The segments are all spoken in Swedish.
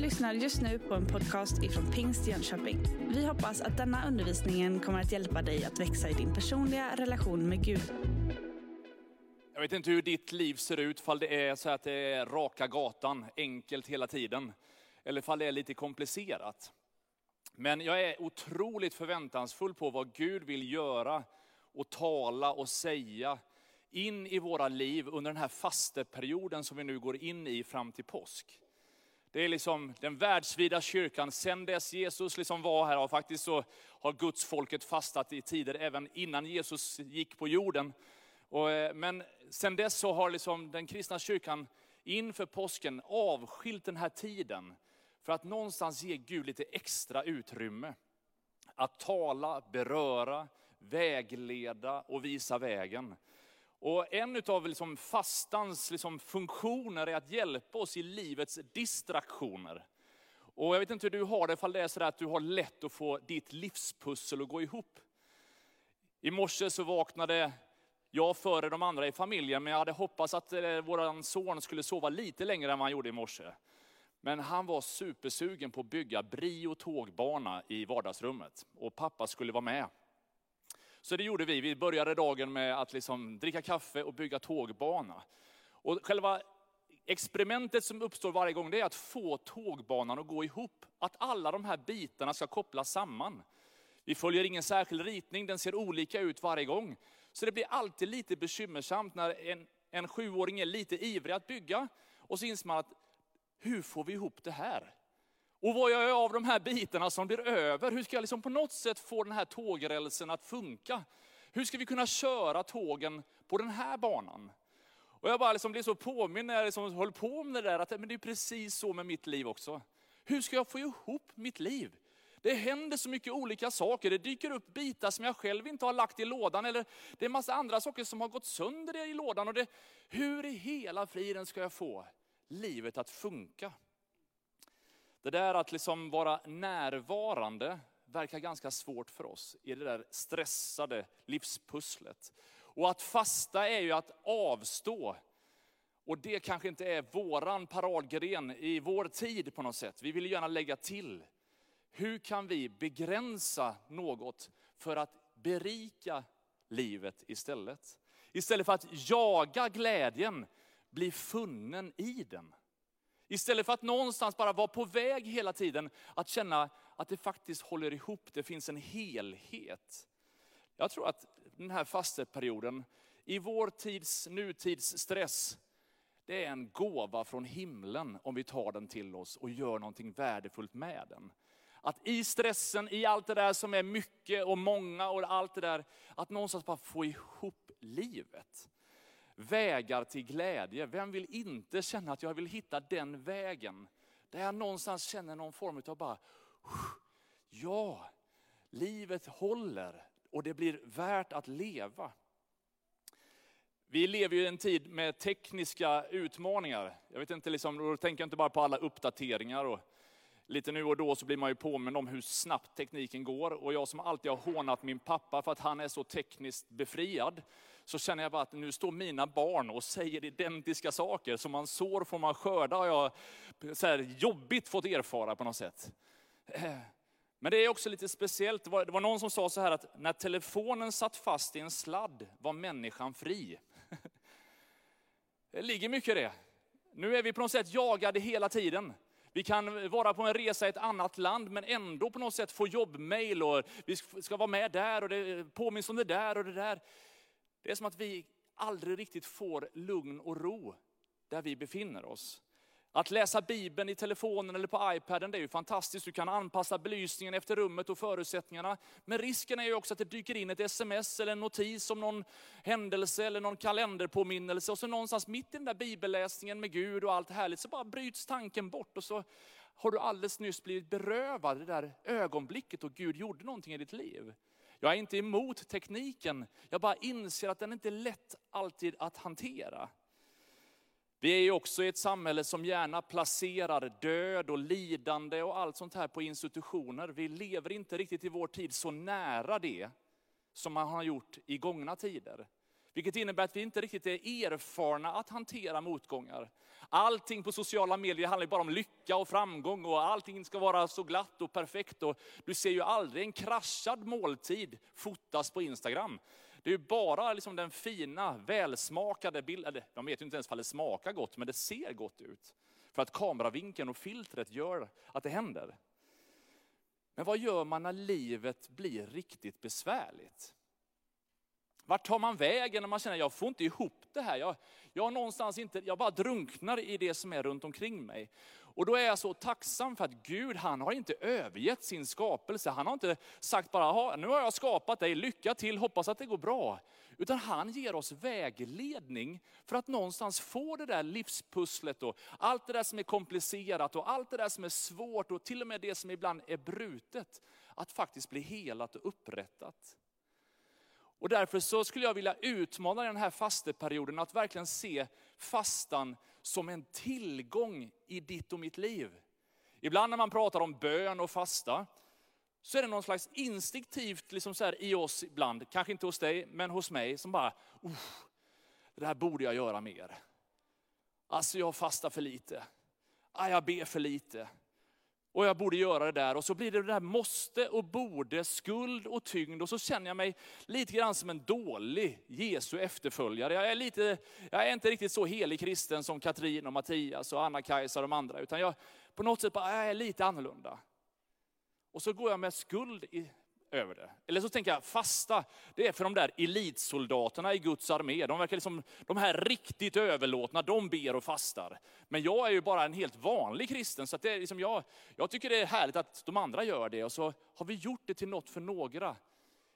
lyssnar just nu på en podcast ifrån Pingst Jönköping. Vi hoppas att denna undervisning kommer att hjälpa dig att växa i din personliga relation med Gud. Jag vet inte hur ditt liv ser ut, fall det är så att det är raka gatan, enkelt hela tiden. Eller fall det är lite komplicerat. Men jag är otroligt förväntansfull på vad Gud vill göra och tala och säga in i våra liv under den här fasteperioden som vi nu går in i fram till påsk. Det är liksom den världsvida kyrkan, sen dess Jesus liksom var här, och faktiskt så har Guds folket fastat i tider även innan Jesus gick på jorden. Och, eh, men sen dess så har liksom den kristna kyrkan inför påsken avskilt den här tiden för att någonstans ge Gud lite extra utrymme. Att tala, beröra, vägleda och visa vägen. Och en av liksom fastans liksom funktioner är att hjälpa oss i livets distraktioner. Och jag vet inte hur du har det, ifall det är så att du har lätt att få ditt livspussel att gå ihop. I morse så vaknade jag före de andra i familjen, men jag hade hoppats att eh, vår son skulle sova lite längre än vad han gjorde i morse. Men han var supersugen på att bygga Brio tågbana i vardagsrummet. Och pappa skulle vara med. Så det gjorde vi. Vi började dagen med att liksom dricka kaffe och bygga tågbana. Och själva experimentet som uppstår varje gång det är att få tågbanan att gå ihop. Att alla de här bitarna ska kopplas samman. Vi följer ingen särskild ritning, den ser olika ut varje gång. Så det blir alltid lite bekymmersamt när en, en sjuåring är lite ivrig att bygga. Och så inser man att, hur får vi ihop det här? Och vad gör jag av de här bitarna som blir över? Hur ska jag liksom på något sätt få den här tågrälsen att funka? Hur ska vi kunna köra tågen på den här banan? Och jag bara liksom blev så påminn när jag liksom höll på med det där, att men det är precis så med mitt liv också. Hur ska jag få ihop mitt liv? Det händer så mycket olika saker. Det dyker upp bitar som jag själv inte har lagt i lådan. Eller det är en massa andra saker som har gått sönder i lådan. Och det, hur i hela friden ska jag få livet att funka? Det där att liksom vara närvarande verkar ganska svårt för oss i det där stressade livspusslet. Och att fasta är ju att avstå. Och det kanske inte är våran paradgren i vår tid på något sätt. Vi vill gärna lägga till. Hur kan vi begränsa något för att berika livet istället? Istället för att jaga glädjen, bli funnen i den. Istället för att någonstans bara vara på väg hela tiden, att känna att det faktiskt håller ihop, det finns en helhet. Jag tror att den här fasteperioden, i vår tids, nutids stress, det är en gåva från himlen om vi tar den till oss och gör någonting värdefullt med den. Att i stressen, i allt det där som är mycket och många och allt det där, att någonstans bara få ihop livet vägar till glädje. Vem vill inte känna att jag vill hitta den vägen? Där jag någonstans känner någon form av bara, ja, livet håller och det blir värt att leva. Vi lever ju i en tid med tekniska utmaningar. Jag vet inte, liksom, då tänker jag inte bara på alla uppdateringar och lite nu och då så blir man ju påmind om hur snabbt tekniken går. Och jag som alltid har hånat min pappa för att han är så tekniskt befriad, så känner jag bara att nu står mina barn och säger identiska saker. Som man sår får man skörda, har jag så här jobbigt fått erfara på något sätt. Eh, men det är också lite speciellt, det var, det var någon som sa så här att när telefonen satt fast i en sladd var människan fri. Det ligger mycket i det. Nu är vi på något sätt jagade hela tiden. Vi kan vara på en resa i ett annat land men ändå på något sätt få jobbmail och vi ska vara med där och det påminns om det där och det där. Det är som att vi aldrig riktigt får lugn och ro där vi befinner oss. Att läsa Bibeln i telefonen eller på iPaden, det är ju fantastiskt. Du kan anpassa belysningen efter rummet och förutsättningarna. Men risken är ju också att det dyker in ett sms eller en notis om någon händelse eller någon kalenderpåminnelse. Och så någonstans mitt i den där bibelläsningen med Gud och allt härligt så bara bryts tanken bort. Och så har du alldeles nyss blivit berövad det där ögonblicket och Gud gjorde någonting i ditt liv. Jag är inte emot tekniken, jag bara inser att den inte är lätt alltid att hantera. Vi är ju också i ett samhälle som gärna placerar död och lidande och allt sånt här på institutioner. Vi lever inte riktigt i vår tid så nära det som man har gjort i gångna tider. Vilket innebär att vi inte riktigt är erfarna att hantera motgångar. Allting på sociala medier handlar bara om lycka och framgång och allting ska vara så glatt och perfekt. Och du ser ju aldrig en kraschad måltid fotas på Instagram. Det är ju bara liksom den fina, välsmakade bilden. De vet ju inte ens om det smakar gott, men det ser gott ut. För att kameravinkeln och filtret gör att det händer. Men vad gör man när livet blir riktigt besvärligt? Vart tar man vägen när man känner att jag får inte ihop det här? Jag, jag, någonstans inte, jag bara drunknar i det som är runt omkring mig. Och då är jag så tacksam för att Gud, han har inte övergett sin skapelse. Han har inte sagt bara, nu har jag skapat dig, lycka till, hoppas att det går bra. Utan han ger oss vägledning för att någonstans få det där livspusslet och allt det där som är komplicerat och allt det där som är svårt och till och med det som ibland är brutet, att faktiskt bli helat och upprättat. Och därför så skulle jag vilja utmana den här fasteperioden att verkligen se fastan som en tillgång i ditt och mitt liv. Ibland när man pratar om bön och fasta, så är det någon slags instinktivt liksom så i oss ibland, kanske inte hos dig, men hos mig, som bara, det här borde jag göra mer. Alltså jag fastar för lite. Ah, jag ber för lite. Och jag borde göra det där. Och så blir det det där måste och borde, skuld och tyngd. Och så känner jag mig lite grann som en dålig Jesu efterföljare. Jag är, lite, jag är inte riktigt så helig kristen som Katrin och Mattias och Anna-Kajsa och de andra. Utan jag på något sätt bara, jag är lite annorlunda. Och så går jag med skuld i, över det. Eller så tänker jag, fasta, det är för de där elitsoldaterna i Guds armé. De verkar liksom, de här riktigt överlåtna, de ber och fastar. Men jag är ju bara en helt vanlig kristen, så det är liksom jag, jag tycker det är härligt att de andra gör det. Och så har vi gjort det till något för några.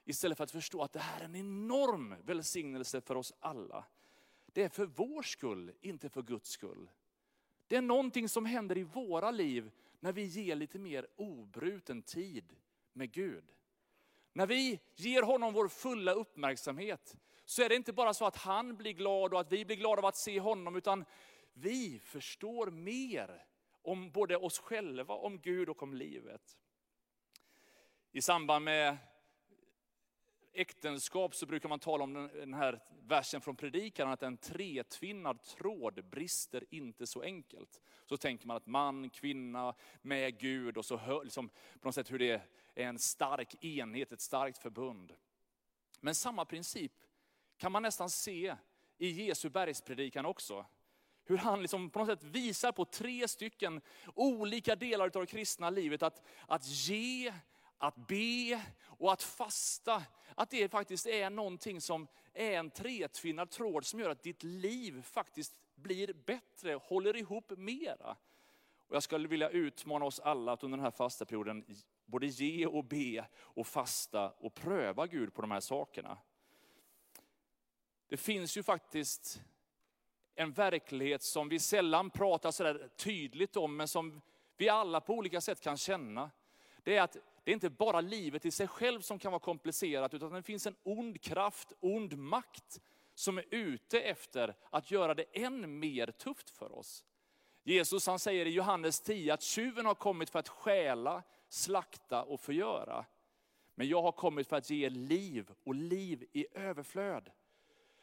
Istället för att förstå att det här är en enorm välsignelse för oss alla. Det är för vår skull, inte för Guds skull. Det är någonting som händer i våra liv när vi ger lite mer obruten tid med Gud. När vi ger honom vår fulla uppmärksamhet så är det inte bara så att han blir glad och att vi blir glada av att se honom, utan vi förstår mer om både oss själva, om Gud och om livet. I samband med äktenskap så brukar man tala om den här versen från predikaren, att en tretvinnad tråd brister inte så enkelt. Så tänker man att man, kvinna med Gud och så hör, liksom, på något sätt hur det en stark enhet, ett starkt förbund. Men samma princip kan man nästan se i Jesu bergspredikan också. Hur han liksom på något sätt visar på tre stycken olika delar av det kristna livet. Att, att ge, att be och att fasta, att det faktiskt är någonting som är en tretvinnad tråd som gör att ditt liv faktiskt blir bättre, håller ihop mera. Och jag skulle vilja utmana oss alla att under den här fasta perioden både ge och be och fasta och pröva Gud på de här sakerna. Det finns ju faktiskt en verklighet som vi sällan pratar så där tydligt om, men som vi alla på olika sätt kan känna. Det är att det är inte bara livet i sig själv som kan vara komplicerat, utan det finns en ond kraft, ond makt, som är ute efter att göra det än mer tufft för oss. Jesus han säger i Johannes 10 att tjuven har kommit för att stjäla, slakta och förgöra. Men jag har kommit för att ge er liv och liv i överflöd.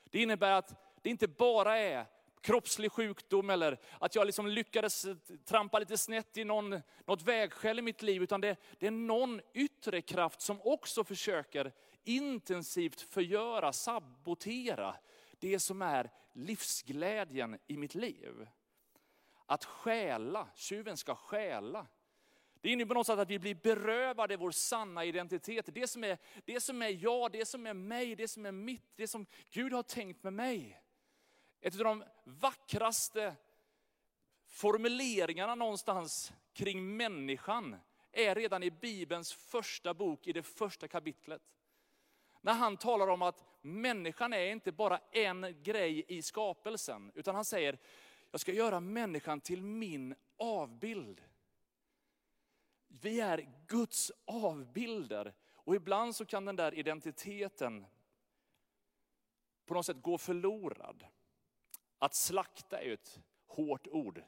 Det innebär att det inte bara är kroppslig sjukdom eller att jag liksom lyckades trampa lite snett i någon, något vägskäl i mitt liv. Utan det, det är någon yttre kraft som också försöker intensivt förgöra, sabotera det som är livsglädjen i mitt liv. Att stjäla, tjuven ska stjäla. Det innebär på något sätt att vi blir berövade vår sanna identitet. Det som, är, det som är jag, det som är mig, det som är mitt, det som Gud har tänkt med mig. Ett av de vackraste formuleringarna någonstans kring människan är redan i Bibelns första bok, i det första kapitlet. När han talar om att människan är inte bara en grej i skapelsen, utan han säger, jag ska göra människan till min avbild. Vi är Guds avbilder. Och ibland så kan den där identiteten på något sätt gå förlorad. Att slakta är ett hårt ord.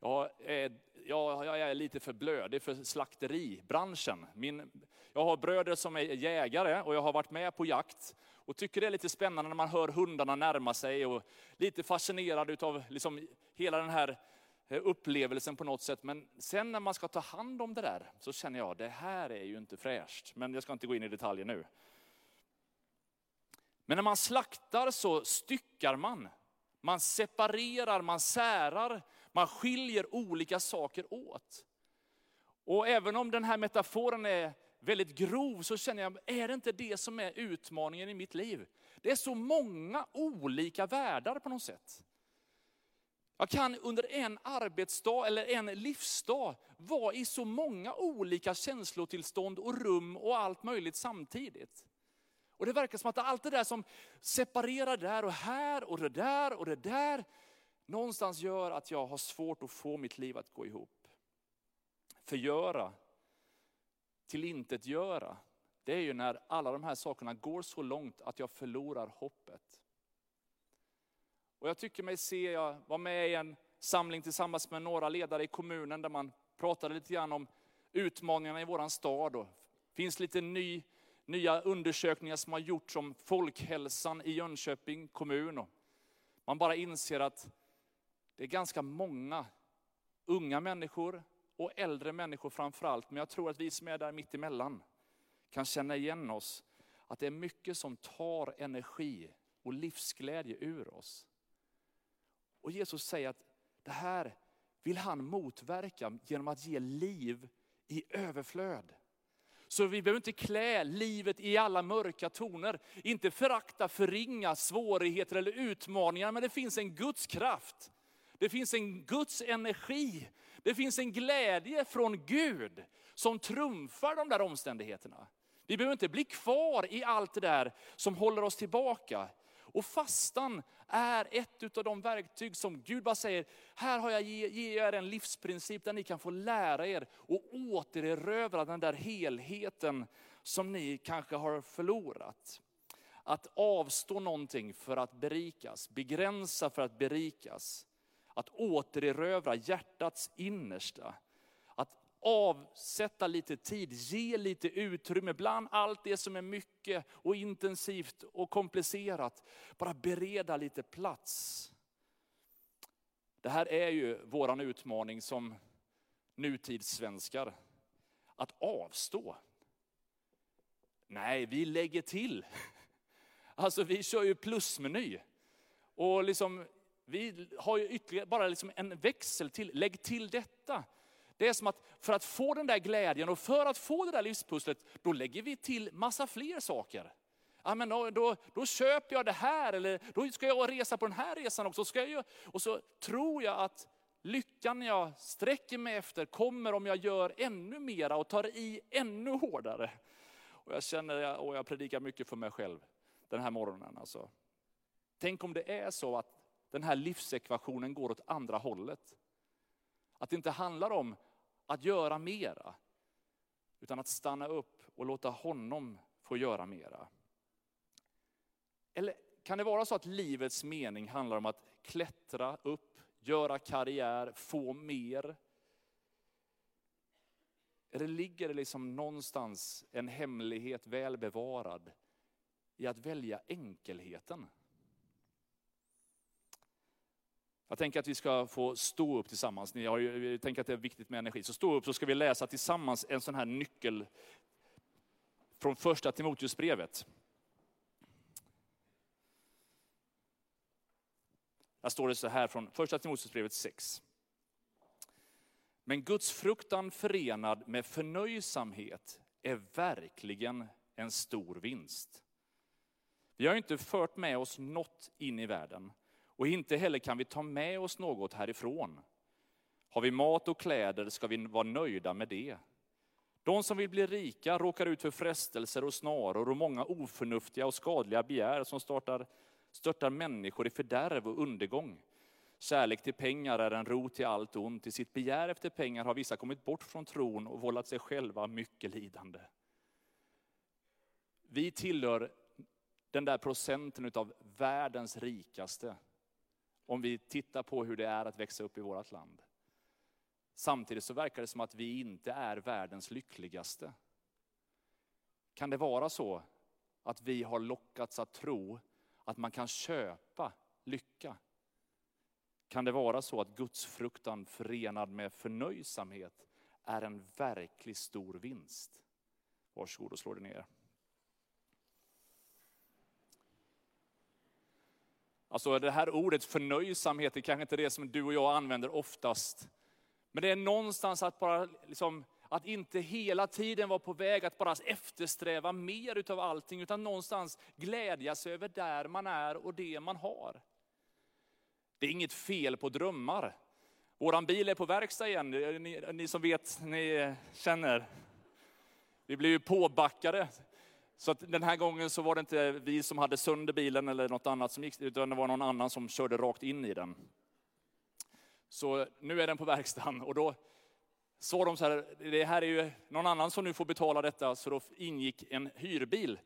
Jag är, eh, jag, jag är lite för blödig för slakteribranschen. Min, jag har bröder som är jägare och jag har varit med på jakt. Och tycker det är lite spännande när man hör hundarna närma sig och lite fascinerad av liksom hela den här Eh, upplevelsen på något sätt. Men sen när man ska ta hand om det där så känner jag, det här är ju inte fräscht. Men jag ska inte gå in i detaljer nu. Men när man slaktar så styckar man. Man separerar, man särar, man skiljer olika saker åt. Och även om den här metaforen är väldigt grov så känner jag, är det inte det som är utmaningen i mitt liv? Det är så många olika världar på något sätt. Jag kan under en arbetsdag eller en livsdag vara i så många olika känslotillstånd och rum och allt möjligt samtidigt. Och det verkar som att allt det där som separerar där och här och det där och det där, någonstans gör att jag har svårt att få mitt liv att gå ihop. Förgöra, tillintetgöra, det är ju när alla de här sakerna går så långt att jag förlorar hoppet. Och jag tycker mig se, jag var med i en samling tillsammans med några ledare i kommunen där man pratade lite grann om utmaningarna i våran stad. Det finns lite ny nya undersökningar som har gjorts om folkhälsan i Jönköping kommun. Och man bara inser att det är ganska många unga människor och äldre människor framförallt. men jag tror att vi som är där mitt emellan kan känna igen oss. Att det är mycket som tar energi och livsglädje ur oss. Och Jesus säger att det här vill han motverka genom att ge liv i överflöd. Så vi behöver inte klä livet i alla mörka toner. Inte förakta, förringa svårigheter eller utmaningar, men det finns en Guds kraft. Det finns en Guds energi. Det finns en glädje från Gud som trumfar de där omständigheterna. Vi behöver inte bli kvar i allt det där som håller oss tillbaka. Och fastan är ett av de verktyg som Gud bara säger, här har jag ger er en livsprincip där ni kan få lära er och återerövra den där helheten som ni kanske har förlorat. Att avstå någonting för att berikas, begränsa för att berikas. Att återerövra hjärtats innersta avsätta lite tid, ge lite utrymme bland allt det som är mycket och intensivt och komplicerat. Bara bereda lite plats. Det här är ju våran utmaning som nutidssvenskar. Att avstå. Nej, vi lägger till. Alltså vi kör ju plusmeny. Och liksom, vi har ju ytterligare bara liksom en växel till. Lägg till detta. Det är som att för att få den där glädjen och för att få det där livspusslet, då lägger vi till massa fler saker. Ja, men då, då, då, köper jag det här, eller då ska jag resa på den här resan också. Ska jag, och så tror jag att lyckan jag sträcker mig efter kommer om jag gör ännu mera och tar i ännu hårdare. Och jag känner, och jag predikar mycket för mig själv den här morgonen. Alltså. Tänk om det är så att den här livsekvationen går åt andra hållet. Att det inte handlar om att göra mera, utan att stanna upp och låta honom få göra mera. Eller kan det vara så att livets mening handlar om att klättra upp, göra karriär, få mer? Eller ligger det liksom någonstans en hemlighet väl bevarad i att välja enkelheten? Jag tänker att vi ska få stå upp tillsammans. Ni har ju, jag tänker att det är viktigt med energi. Så stå upp så ska vi läsa tillsammans en sån här nyckel från första Timoteusbrevet. Där står det så här från första Timoteusbrevet 6. Men Guds fruktan förenad med förnöjsamhet är verkligen en stor vinst. Vi har inte fört med oss något in i världen och inte heller kan vi ta med oss något härifrån. Har vi mat och kläder ska vi vara nöjda med det. De som vill bli rika råkar ut för frestelser och snaror och många oförnuftiga och skadliga begär som startar, störtar människor i fördärv och undergång. Kärlek till pengar är en rot till allt ont. I sitt begär efter pengar har vissa kommit bort från tron och vållat sig själva mycket lidande. Vi tillhör den där procenten av världens rikaste om vi tittar på hur det är att växa upp i vårt land. Samtidigt så verkar det som att vi inte är världens lyckligaste. Kan det vara så att vi har lockats att tro att man kan köpa lycka? Kan det vara så att gudsfruktan förenad med förnöjsamhet är en verklig stor vinst? Varsågod och slå dig ner. Alltså det här ordet förnöjsamhet är kanske inte det som du och jag använder oftast. Men det är någonstans att bara liksom, att inte hela tiden vara på väg att bara eftersträva mer utav allting, utan någonstans glädjas över där man är och det man har. Det är inget fel på drömmar. Våran bil är på verkstad igen, ni, ni som vet, ni känner. Vi blev ju påbackade. Så att den här gången så var det inte vi som hade sönder bilen eller något annat som gick, utan det var någon annan som körde rakt in i den. Så nu är den på verkstaden och då sa de så här, det här är ju någon annan som nu får betala detta, så då ingick en hyrbil.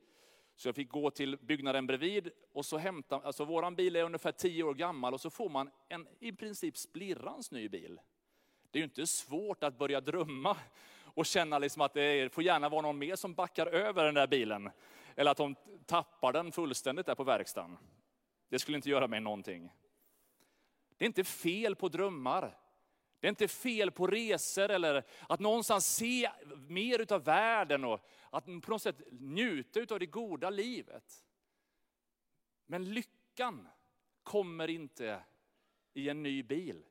Så jag fick gå till byggnaden bredvid och så hämta, alltså våran bil är ungefär tio år gammal och så får man en i princip splirrans ny bil. Det är ju inte svårt att börja drömma och känna liksom att det får gärna vara någon mer som backar över den där bilen. Eller att de tappar den fullständigt där på verkstaden. Det skulle inte göra mig någonting. Det är inte fel på drömmar. Det är inte fel på resor eller att någonstans se mer av världen och att på något sätt njuta av det goda livet. Men lyckan kommer inte i en ny bil.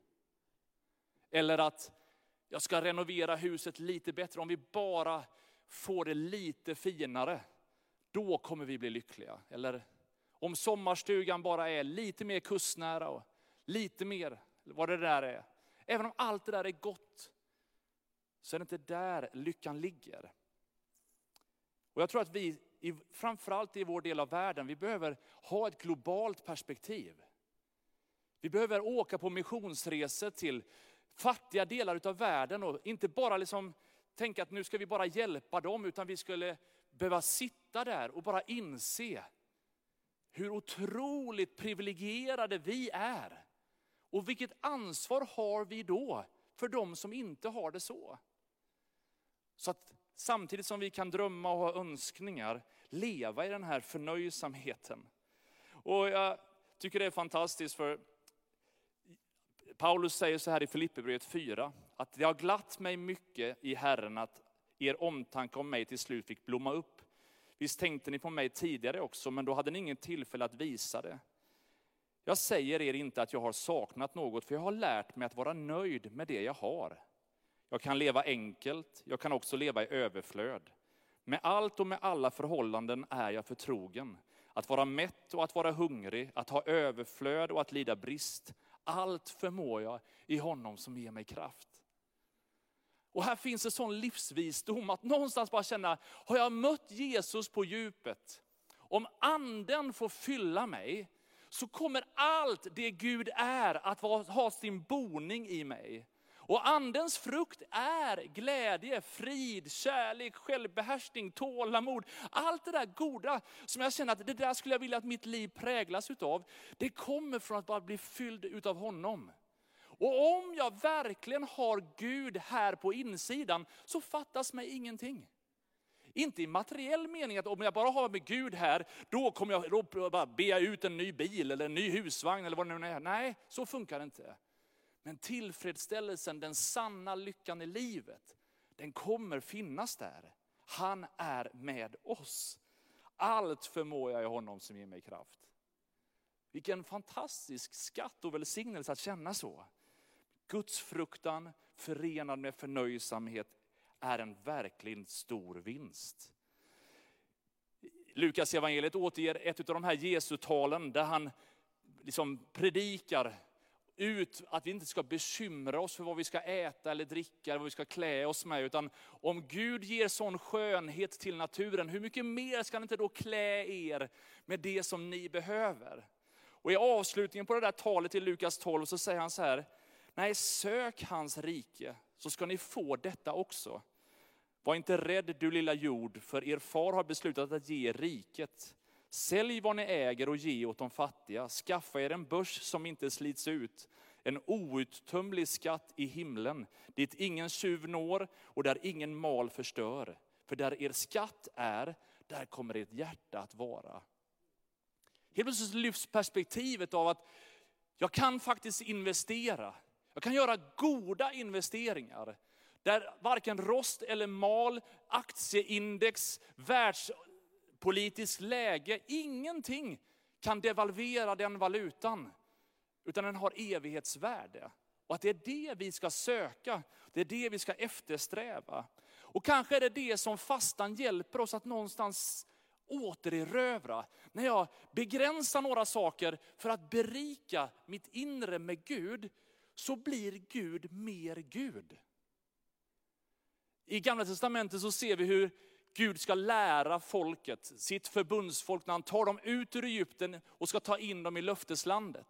Eller att jag ska renovera huset lite bättre. Om vi bara får det lite finare, då kommer vi bli lyckliga. Eller om sommarstugan bara är lite mer kustnära och lite mer vad det där är. Även om allt det där är gott, så är det inte där lyckan ligger. Och jag tror att vi, framförallt i vår del av världen, vi behöver ha ett globalt perspektiv. Vi behöver åka på missionsresor till fattiga delar av världen och inte bara liksom tänka att nu ska vi bara hjälpa dem, utan vi skulle behöva sitta där och bara inse hur otroligt privilegierade vi är. Och vilket ansvar har vi då för de som inte har det så? Så att samtidigt som vi kan drömma och ha önskningar, leva i den här förnöjsamheten. Och jag tycker det är fantastiskt för Paulus säger så här i Filipperbrevet 4, att det har glatt mig mycket i Herren att er omtanke om mig till slut fick blomma upp. Visst tänkte ni på mig tidigare också, men då hade ni ingen tillfälle att visa det. Jag säger er inte att jag har saknat något, för jag har lärt mig att vara nöjd med det jag har. Jag kan leva enkelt, jag kan också leva i överflöd. Med allt och med alla förhållanden är jag förtrogen. Att vara mätt och att vara hungrig, att ha överflöd och att lida brist. Allt förmår jag i honom som ger mig kraft. Och här finns en sån livsvisdom att någonstans bara känna, har jag mött Jesus på djupet? Om anden får fylla mig, så kommer allt det Gud är att ha sin boning i mig. Och andens frukt är glädje, frid, kärlek, självbehärskning, tålamod. Allt det där goda som jag känner att det där skulle jag vilja att mitt liv präglas utav. Det kommer från att bara bli fylld utav honom. Och om jag verkligen har Gud här på insidan så fattas mig ingenting. Inte i materiell mening att om jag bara har med Gud här, då kommer jag då bara be ut en ny bil eller en ny husvagn eller vad det nu är. Nej, så funkar det inte. Men tillfredsställelsen, den sanna lyckan i livet, den kommer finnas där. Han är med oss. Allt förmår jag i honom som ger mig kraft. Vilken fantastisk skatt och välsignelse att känna så. Guds fruktan förenad med förnöjsamhet är en verkligen stor vinst. Lukas evangeliet återger ett av de här Jesu-talen där han liksom predikar ut att vi inte ska bekymra oss för vad vi ska äta eller dricka, eller vad vi ska klä oss med. Utan om Gud ger sån skönhet till naturen, hur mycket mer ska han inte då klä er med det som ni behöver? Och i avslutningen på det där talet i Lukas 12 så säger han så här, nej sök hans rike så ska ni få detta också. Var inte rädd du lilla jord, för er far har beslutat att ge riket. Sälj vad ni äger och ge åt de fattiga. Skaffa er en börs som inte slits ut. En outtömlig skatt i himlen, dit ingen tjuv når och där ingen mal förstör. För där er skatt är, där kommer ert hjärta att vara. Helt plötsligt lyfts perspektivet av att jag kan faktiskt investera. Jag kan göra goda investeringar. Där varken rost eller mal, aktieindex, politiskt läge, ingenting kan devalvera den valutan. Utan den har evighetsvärde. Och att det är det vi ska söka, det är det vi ska eftersträva. Och kanske är det det som fastan hjälper oss att någonstans återerövra. När jag begränsar några saker för att berika mitt inre med Gud, så blir Gud mer Gud. I gamla testamentet så ser vi hur Gud ska lära folket, sitt förbundsfolk, när han tar dem ut ur Egypten och ska ta in dem i löfteslandet.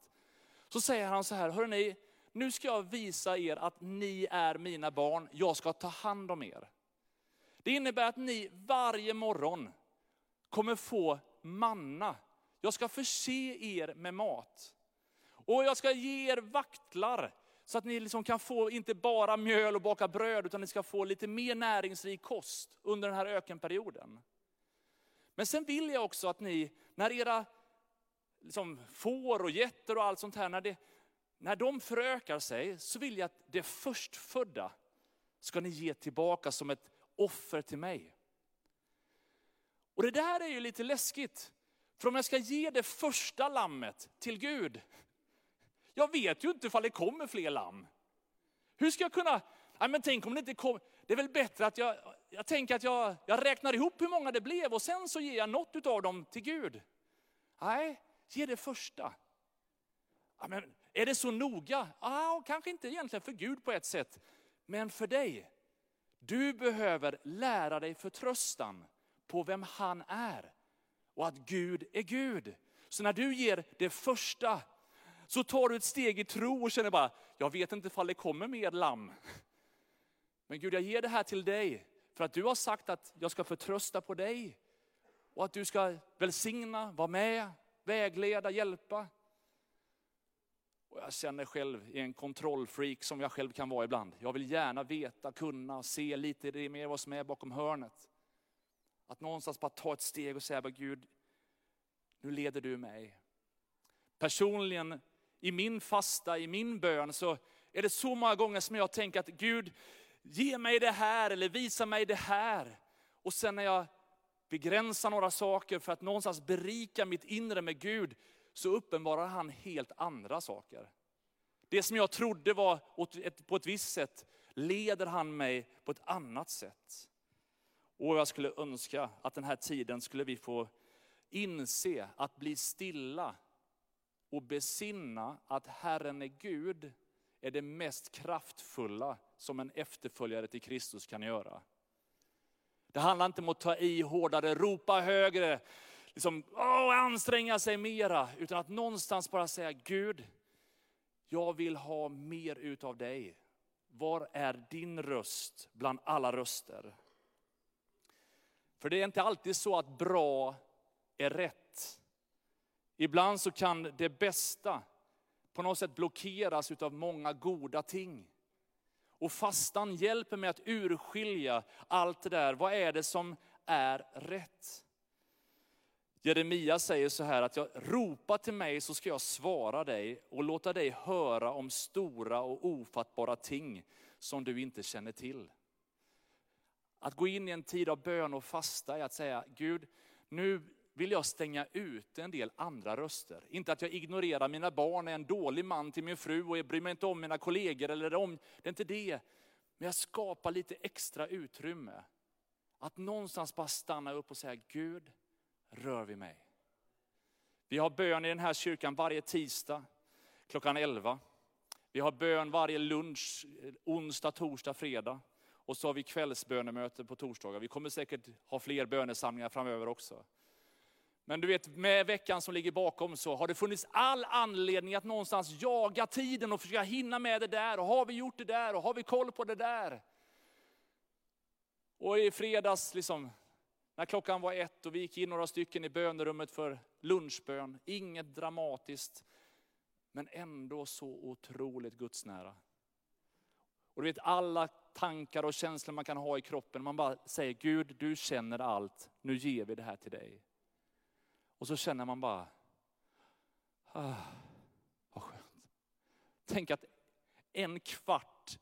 Så säger han så här, hörrni, nu ska jag visa er att ni är mina barn, jag ska ta hand om er. Det innebär att ni varje morgon kommer få manna. Jag ska förse er med mat. Och jag ska ge er vaktlar så att ni liksom kan få inte bara mjöl och baka bröd, utan ni ska få lite mer näringsrik kost under den här ökenperioden. Men sen vill jag också att ni, när era liksom, får och getter och allt sånt här, när, det, när de förökar sig, så vill jag att det förstfödda ska ni ge tillbaka som ett offer till mig. Och det där är ju lite läskigt. För om jag ska ge det första lammet till Gud, jag vet ju inte ifall det kommer fler lamm. Hur ska jag kunna, nej men tänk om det inte kommer, det är väl bättre att jag, jag tänker att jag, jag räknar ihop hur många det blev och sen så ger jag något av dem till Gud. Nej, ge det första. Ja, men är det så noga? Ja, kanske inte egentligen för Gud på ett sätt, men för dig. Du behöver lära dig förtröstan på vem han är och att Gud är Gud. Så när du ger det första så tar du ett steg i tro och känner bara, jag vet inte ifall det kommer mer lamm. Men Gud, jag ger det här till dig för att du har sagt att jag ska förtrösta på dig. Och att du ska välsigna, vara med, vägleda, hjälpa. Och jag känner själv i en kontrollfreak som jag själv kan vara ibland. Jag vill gärna veta, kunna, se lite mer vad som är bakom hörnet. Att någonstans bara ta ett steg och säga, Gud, nu leder du mig. Personligen i min fasta, i min bön, så är det så många gånger som jag tänker att Gud, ge mig det här eller visa mig det här. Och sen när jag begränsar några saker för att någonstans berika mitt inre med Gud, så uppenbarar han helt andra saker. Det som jag trodde var på ett visst sätt, leder han mig på ett annat sätt. Och jag skulle önska att den här tiden skulle vi få inse att bli stilla och besinna att Herren är Gud är det mest kraftfulla som en efterföljare till Kristus kan göra. Det handlar inte om att ta i hårdare, ropa högre, liksom, åh, anstränga sig mera, utan att någonstans bara säga Gud, jag vill ha mer utav dig. Var är din röst bland alla röster? För det är inte alltid så att bra är rätt. Ibland så kan det bästa på något sätt blockeras av många goda ting. Och fastan hjälper mig att urskilja allt det där. Vad är det som är rätt? Jeremia säger så här att jag ropar till mig så ska jag svara dig och låta dig höra om stora och ofattbara ting som du inte känner till. Att gå in i en tid av bön och fasta är att säga, Gud, nu vill jag stänga ut en del andra röster. Inte att jag ignorerar mina barn, är en dålig man till min fru och jag bryr mig inte om mina kollegor. Eller om, det är inte det. Men jag skapar lite extra utrymme. Att någonstans bara stanna upp och säga, Gud, rör vid mig. Vi har bön i den här kyrkan varje tisdag klockan 11. Vi har bön varje lunch, onsdag, torsdag, fredag. Och så har vi kvällsbönemöte på torsdagar. Vi kommer säkert ha fler bönesamlingar framöver också. Men du vet, med veckan som ligger bakom så har det funnits all anledning att någonstans jaga tiden och försöka hinna med det där. Och har vi gjort det där och har vi koll på det där? Och i fredags, liksom, när klockan var ett och vi gick in några stycken i bönerummet för lunchbön, inget dramatiskt, men ändå så otroligt gudsnära. Och du vet, alla tankar och känslor man kan ha i kroppen. Man bara säger, Gud du känner allt, nu ger vi det här till dig. Och så känner man bara, ah, vad skönt. Tänk att en kvart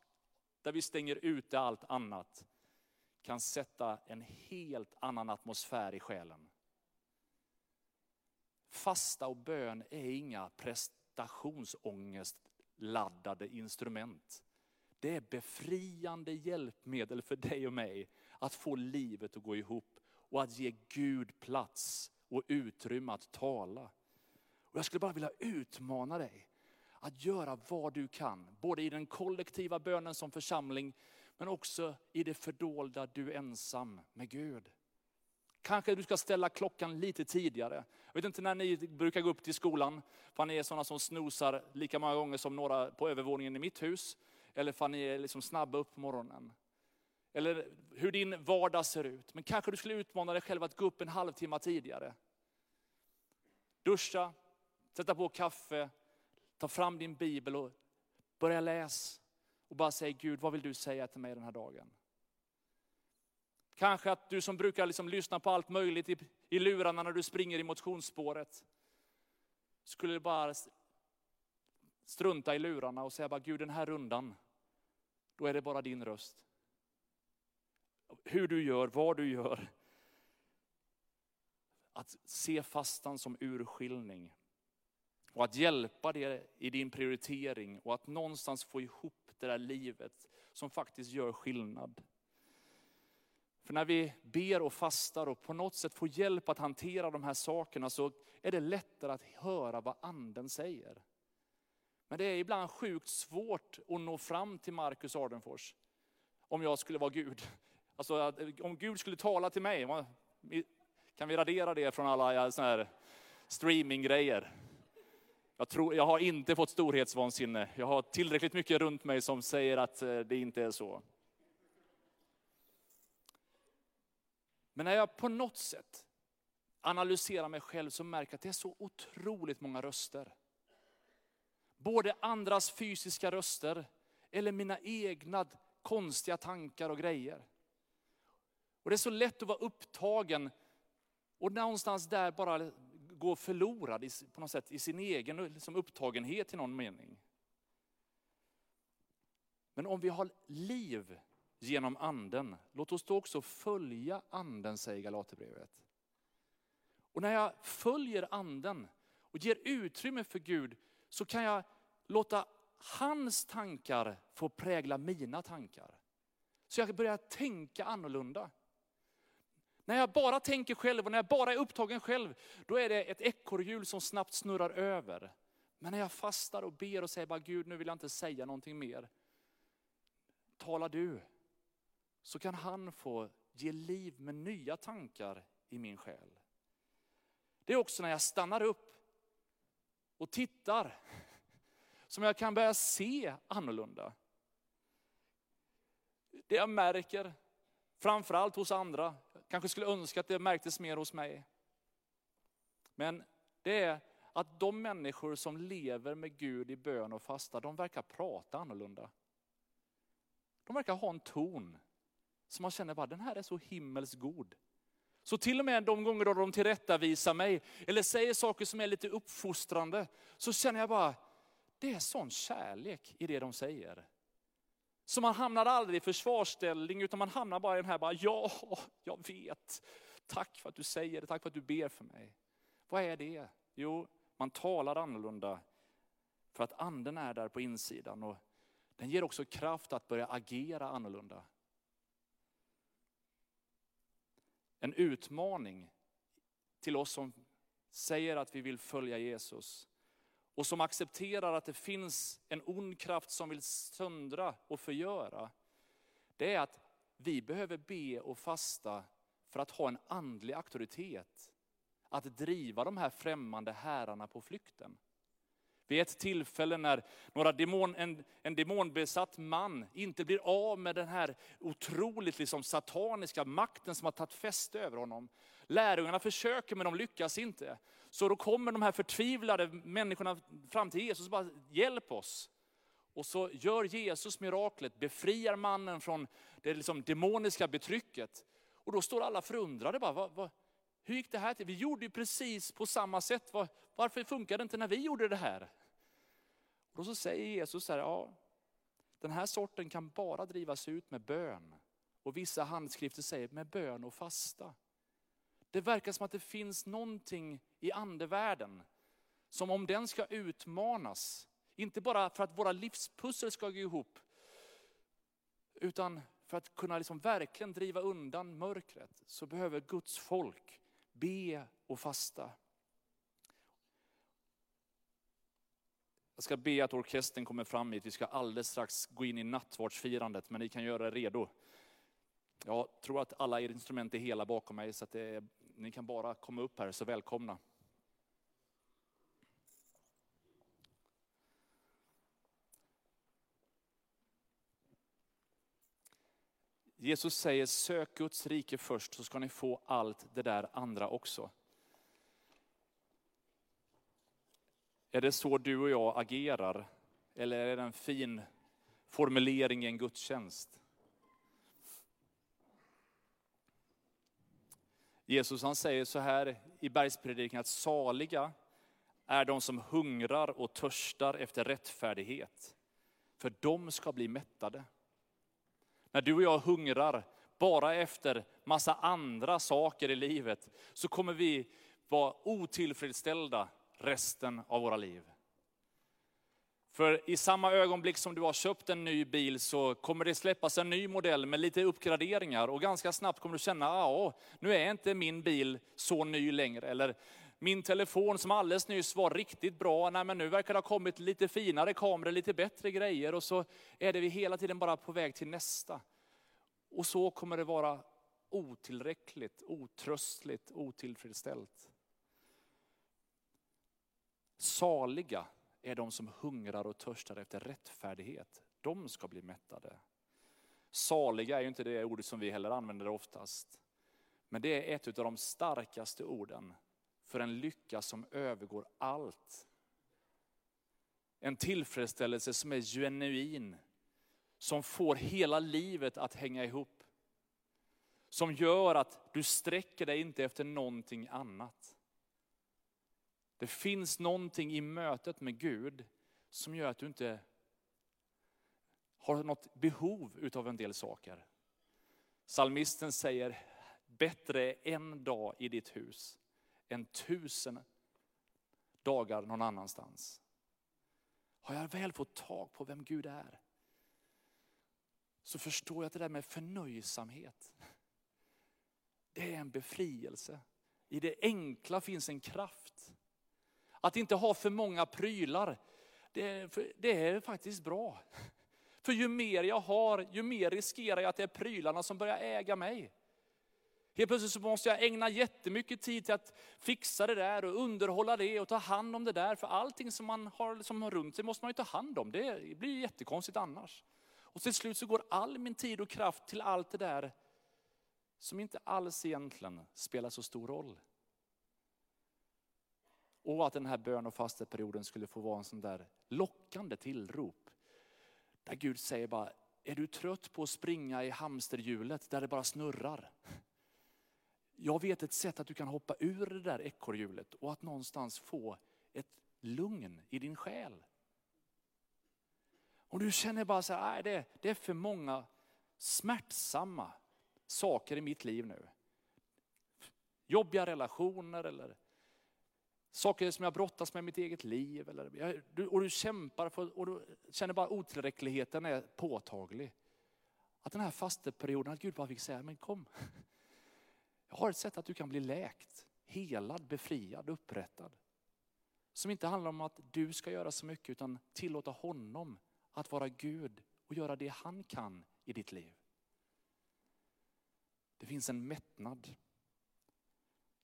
där vi stänger ute allt annat kan sätta en helt annan atmosfär i själen. Fasta och bön är inga prestationsångestladdade instrument. Det är befriande hjälpmedel för dig och mig att få livet att gå ihop och att ge Gud plats och utrymme att tala. Och jag skulle bara vilja utmana dig att göra vad du kan, både i den kollektiva bönen som församling, men också i det fördolda du ensam med Gud. Kanske du ska ställa klockan lite tidigare. Jag vet inte när ni brukar gå upp till skolan, för ni är sådana som snosar lika många gånger som några på övervåningen i mitt hus. Eller för ni är liksom snabba upp på morgonen. Eller hur din vardag ser ut. Men kanske du skulle utmana dig själv att gå upp en halvtimme tidigare. Duscha, sätta på kaffe, ta fram din bibel och börja läsa. Och bara säga Gud, vad vill du säga till mig den här dagen? Kanske att du som brukar liksom lyssna på allt möjligt i, i lurarna när du springer i motionsspåret. Skulle bara strunta i lurarna och säga bara Gud den här rundan, då är det bara din röst. Hur du gör, vad du gör. Att se fastan som urskiljning. Och att hjälpa dig i din prioritering och att någonstans få ihop det där livet som faktiskt gör skillnad. För när vi ber och fastar och på något sätt får hjälp att hantera de här sakerna så är det lättare att höra vad anden säger. Men det är ibland sjukt svårt att nå fram till Marcus Ardenfors. Om jag skulle vara Gud. Alltså eh, om Gud skulle tala till mig, kan vi radera det från alla såna här streaminggrejer? Jag, tror, jag har inte fått storhetsvansinne. Jag har tillräckligt mycket runt mig som säger att eh, det inte är så. Men när jag på något sätt analyserar mig själv så märker jag att det är så otroligt många röster. Både andras fysiska röster eller mina egna konstiga tankar och grejer. Och Det är så lätt att vara upptagen och någonstans där bara gå förlorad i, på något sätt i sin egen liksom upptagenhet i någon mening. Men om vi har liv genom anden, låt oss då också följa anden, säger Galaterbrevet. Och när jag följer anden och ger utrymme för Gud, så kan jag låta hans tankar få prägla mina tankar. Så jag börjar tänka annorlunda. När jag bara tänker själv och när jag bara är upptagen själv, då är det ett ekorrhjul som snabbt snurrar över. Men när jag fastar och ber och säger bara Gud, nu vill jag inte säga någonting mer. Tala du. Så kan han få ge liv med nya tankar i min själ. Det är också när jag stannar upp och tittar som jag kan börja se annorlunda. Det jag märker, framförallt hos andra, kanske skulle önska att det märktes mer hos mig. Men det är att de människor som lever med Gud i bön och fasta, de verkar prata annorlunda. De verkar ha en ton som man känner bara, den här är så himmelsgod. Så till och med de gånger då de tillrättavisar mig, eller säger saker som är lite uppfostrande, så känner jag bara, det är sån kärlek i det de säger. Så man hamnar aldrig i försvarsställning, utan man hamnar bara i den här, bara, ja, jag vet. Tack för att du säger det, tack för att du ber för mig. Vad är det? Jo, man talar annorlunda för att anden är där på insidan. Och den ger också kraft att börja agera annorlunda. En utmaning till oss som säger att vi vill följa Jesus och som accepterar att det finns en ond kraft som vill söndra och förgöra, det är att vi behöver be och fasta för att ha en andlig auktoritet. Att driva de här främmande herrarna på flykten. Vid ett tillfälle när några demon, en, en demonbesatt man inte blir av med den här otroligt liksom sataniska makten som har tagit fäste över honom. Lärjungarna försöker men de lyckas inte. Så då kommer de här förtvivlade människorna fram till Jesus och bara, hjälp oss. Och så gör Jesus miraklet, befriar mannen från det liksom demoniska betrycket. Och då står alla förundrade. Bara, vad, vad, hur gick det här till? Vi gjorde ju precis på samma sätt. Var, varför funkade det inte när vi gjorde det här? Och så säger Jesus här, ja, den här sorten kan bara drivas ut med bön. Och vissa handskrifter säger med bön och fasta. Det verkar som att det finns någonting i andevärlden som om den ska utmanas, inte bara för att våra livspussel ska gå ihop, utan för att kunna liksom verkligen driva undan mörkret så behöver Guds folk be och fasta. Jag ska be att orkestern kommer fram hit. Vi ska alldeles strax gå in i nattvardsfirandet, men ni kan göra er redo. Jag tror att alla er instrument är hela bakom mig, så att är, ni kan bara komma upp här, så välkomna. Jesus säger sök Guds rike först så ska ni få allt det där andra också. Är det så du och jag agerar? Eller är det en fin formulering i en gudstjänst? Jesus han säger så här i bergspredikan att saliga är de som hungrar och törstar efter rättfärdighet. För de ska bli mättade. När du och jag hungrar bara efter massa andra saker i livet så kommer vi vara otillfredsställda resten av våra liv. För i samma ögonblick som du har köpt en ny bil så kommer det släppas en ny modell med lite uppgraderingar och ganska snabbt kommer du känna, ah, ja, nu är inte min bil så ny längre. Eller min telefon som alldeles nyss var riktigt bra, nej men nu verkar det ha kommit lite finare kameror, lite bättre grejer och så är det vi hela tiden bara på väg till nästa. Och så kommer det vara otillräckligt, otröstligt, otillfredsställt. Saliga är de som hungrar och törstar efter rättfärdighet. De ska bli mättade. Saliga är ju inte det ordet som vi heller använder oftast. Men det är ett av de starkaste orden för en lycka som övergår allt. En tillfredsställelse som är genuin, som får hela livet att hänga ihop. Som gör att du sträcker dig inte efter någonting annat. Det finns någonting i mötet med Gud som gör att du inte har något behov utav en del saker. Salmisten säger, bättre en dag i ditt hus än tusen dagar någon annanstans. Har jag väl fått tag på vem Gud är, så förstår jag att det där med förnöjsamhet, det är en befrielse. I det enkla finns en kraft. Att inte ha för många prylar, det, det är faktiskt bra. För ju mer jag har, ju mer riskerar jag att det är prylarna som börjar äga mig. Helt plötsligt så måste jag ägna jättemycket tid till att fixa det där och underhålla det och ta hand om det där. För allting som man har liksom runt sig måste man ju ta hand om. Det blir jättekonstigt annars. Och till slut så går all min tid och kraft till allt det där som inte alls egentligen spelar så stor roll. Och att den här bön och fasteperioden skulle få vara en sån där lockande tillrop. Där Gud säger bara, är du trött på att springa i hamsterhjulet där det bara snurrar? Jag vet ett sätt att du kan hoppa ur det där ekorrhjulet och att någonstans få ett lugn i din själ. Och du känner bara så här, det, det är för många smärtsamma saker i mitt liv nu. Jobbiga relationer eller saker som jag brottas med i mitt eget liv. Eller, och du kämpar för, och du känner bara otillräckligheten är påtaglig. Att den här fasteperioden, att Gud bara fick säga, men kom. Jag har ett sätt att du kan bli läkt, helad, befriad, upprättad. Som inte handlar om att du ska göra så mycket utan tillåta honom att vara Gud och göra det han kan i ditt liv. Det finns en mättnad.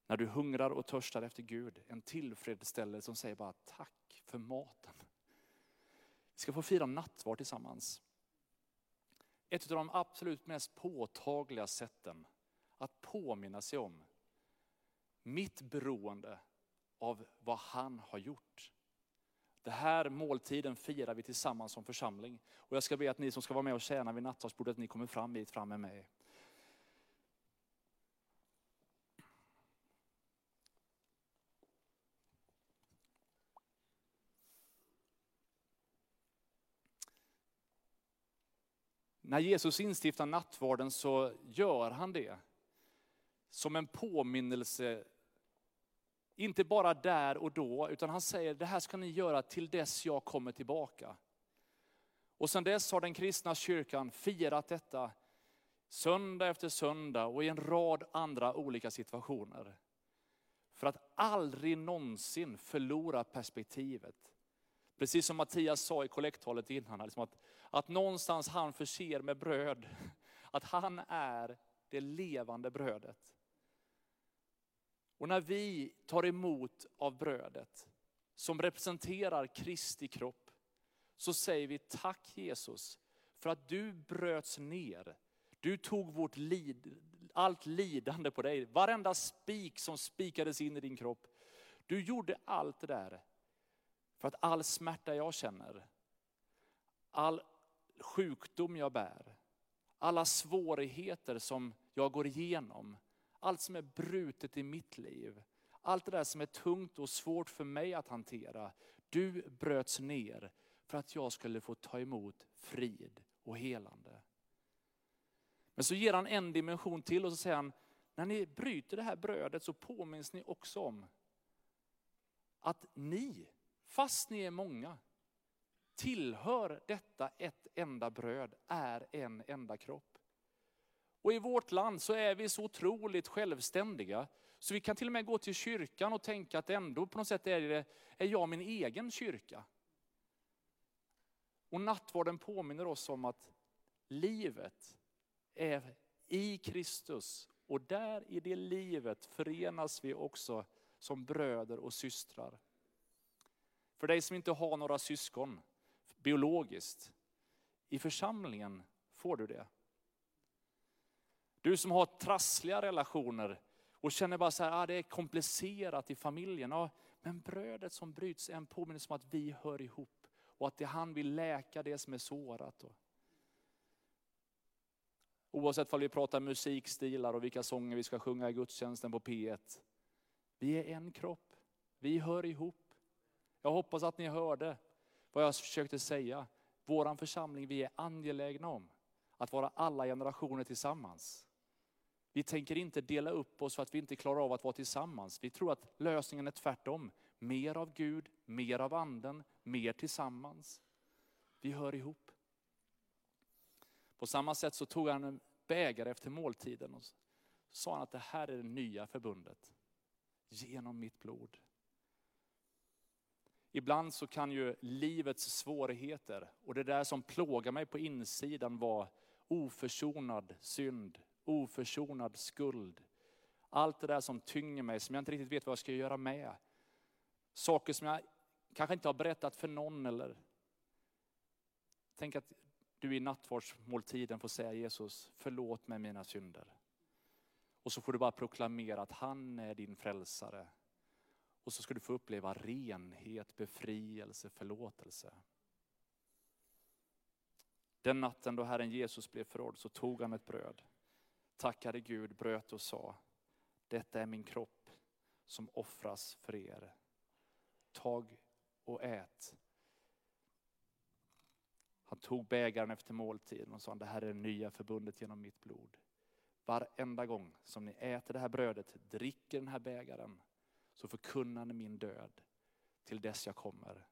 När du hungrar och törstar efter Gud, en tillfredsställelse som säger bara tack för maten. Vi ska få fira nattvard tillsammans. Ett av de absolut mest påtagliga sätten att påminna sig om mitt beroende av vad han har gjort. Det här måltiden firar vi tillsammans som församling. Och jag ska be att ni som ska vara med och tjäna vid nattvardsbordet, ni kommer fram hit fram med mig. När Jesus instiftar nattvarden så gör han det som en påminnelse, inte bara där och då, utan han säger det här ska ni göra till dess jag kommer tillbaka. Och sedan dess har den kristna kyrkan firat detta söndag efter söndag och i en rad andra olika situationer. För att aldrig någonsin förlora perspektivet. Precis som Mattias sa i kollekttalet innan, liksom att, att någonstans han förser med bröd, att han är det levande brödet. Och när vi tar emot av brödet, som representerar Kristi kropp, så säger vi tack Jesus för att du bröts ner. Du tog vårt lid, allt lidande på dig, varenda spik som spikades in i din kropp. Du gjorde allt det där för att all smärta jag känner, all sjukdom jag bär, alla svårigheter som jag går igenom, allt som är brutet i mitt liv, allt det där som är tungt och svårt för mig att hantera. Du bröts ner för att jag skulle få ta emot frid och helande. Men så ger han en dimension till och så säger han, när ni bryter det här brödet så påminns ni också om att ni fast ni är många, tillhör detta ett enda bröd, är en enda kropp. Och i vårt land så är vi så otroligt självständiga, så vi kan till och med gå till kyrkan och tänka att ändå på något sätt är, det, är jag min egen kyrka. Och nattvarden påminner oss om att livet är i Kristus och där i det livet förenas vi också som bröder och systrar. För dig som inte har några syskon biologiskt, i församlingen får du det. Du som har trassliga relationer och känner bara så här, ah, det är komplicerat i familjen. Ah, men brödet som bryts är en påminnelse om att vi hör ihop och att det han vill läka det som är sårat. Oavsett om vi pratar musikstilar och vilka sånger vi ska sjunga i gudstjänsten på P1. Vi är en kropp, vi hör ihop. Jag hoppas att ni hörde vad jag försökte säga. Vår församling, vi är angelägna om att vara alla generationer tillsammans. Vi tänker inte dela upp oss för att vi inte klarar av att vara tillsammans. Vi tror att lösningen är tvärtom. Mer av Gud, mer av anden, mer tillsammans. Vi hör ihop. På samma sätt så tog han en bägare efter måltiden och sa att det här är det nya förbundet. Genom mitt blod. Ibland så kan ju livets svårigheter och det där som plågar mig på insidan vara oförsonad synd, oförsonad skuld. Allt det där som tynger mig, som jag inte riktigt vet vad jag ska göra med. Saker som jag kanske inte har berättat för någon eller Tänk att du i nattvardsmåltiden får säga Jesus, förlåt mig mina synder. Och så får du bara proklamera att han är din frälsare. Och så ska du få uppleva renhet, befrielse, förlåtelse. Den natten då Herren Jesus blev förrådd så tog han ett bröd, tackade Gud, bröt och sa, detta är min kropp som offras för er. Tag och ät. Han tog bägaren efter måltiden och sa, det här är det nya förbundet genom mitt blod. Varenda gång som ni äter det här brödet, dricker den här bägaren, så förkunnar ni min död till dess jag kommer.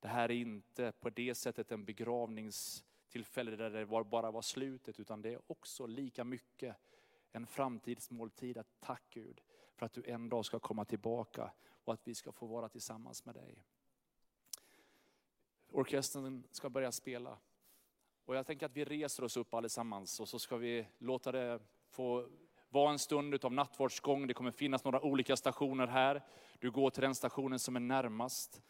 Det här är inte på det sättet en begravningstillfälle där det bara var slutet, utan det är också lika mycket en framtidsmåltid att tack Gud för att du en dag ska komma tillbaka och att vi ska få vara tillsammans med dig. Orkestern ska börja spela. Och jag tänker att vi reser oss upp allesammans och så ska vi låta det få vara en stund av nattvardsgång. Det kommer finnas några olika stationer här. Du går till den stationen som är närmast.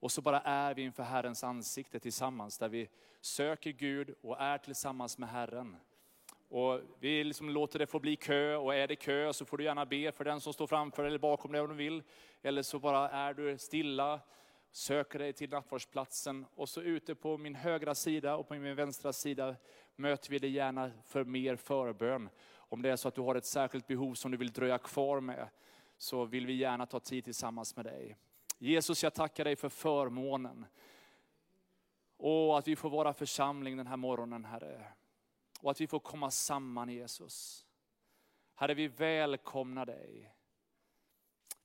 Och så bara är vi inför Herrens ansikte tillsammans, där vi söker Gud och är tillsammans med Herren. Och vi liksom låter det få bli kö, och är det kö så får du gärna be för den som står framför eller bakom dig om du vill. Eller så bara är du stilla, söker dig till nattvardsplatsen och så ute på min högra sida och på min vänstra sida möter vi dig gärna för mer förbön. Om det är så att du har ett särskilt behov som du vill dröja kvar med, så vill vi gärna ta tid tillsammans med dig. Jesus, jag tackar dig för förmånen. Och att vi får vara församling den här morgonen, Herre. Och att vi får komma samman, Jesus. Herre, vi välkomnar dig.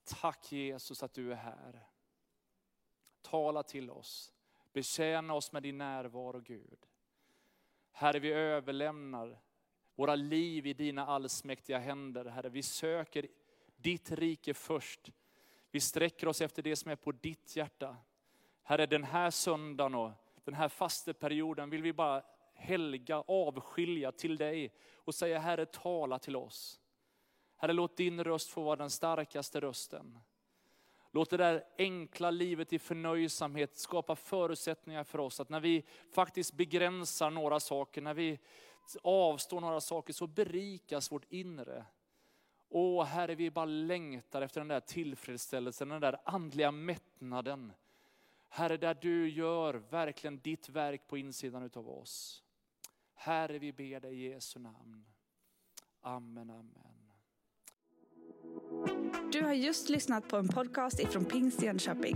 Tack Jesus att du är här. Tala till oss. Betjäna oss med din närvaro, Gud. Herre, vi överlämnar våra liv i dina allsmäktiga händer. Herre, vi söker ditt rike först. Vi sträcker oss efter det som är på ditt hjärta. Herre, den här söndagen och den här fasteperioden vill vi bara helga, avskilja till dig och säga Herre, tala till oss. Herre, låt din röst få vara den starkaste rösten. Låt det där enkla livet i förnöjsamhet skapa förutsättningar för oss att när vi faktiskt begränsar några saker, när vi avstår några saker så berikas vårt inre. Åh Herre, vi bara längtar efter den där tillfredsställelsen, den där andliga mättnaden. Herre, där du gör verkligen ditt verk på insidan utav oss. Herre, vi ber dig i Jesu namn. Amen, amen. Du har just lyssnat på en podcast ifrån Pingst Jönköping.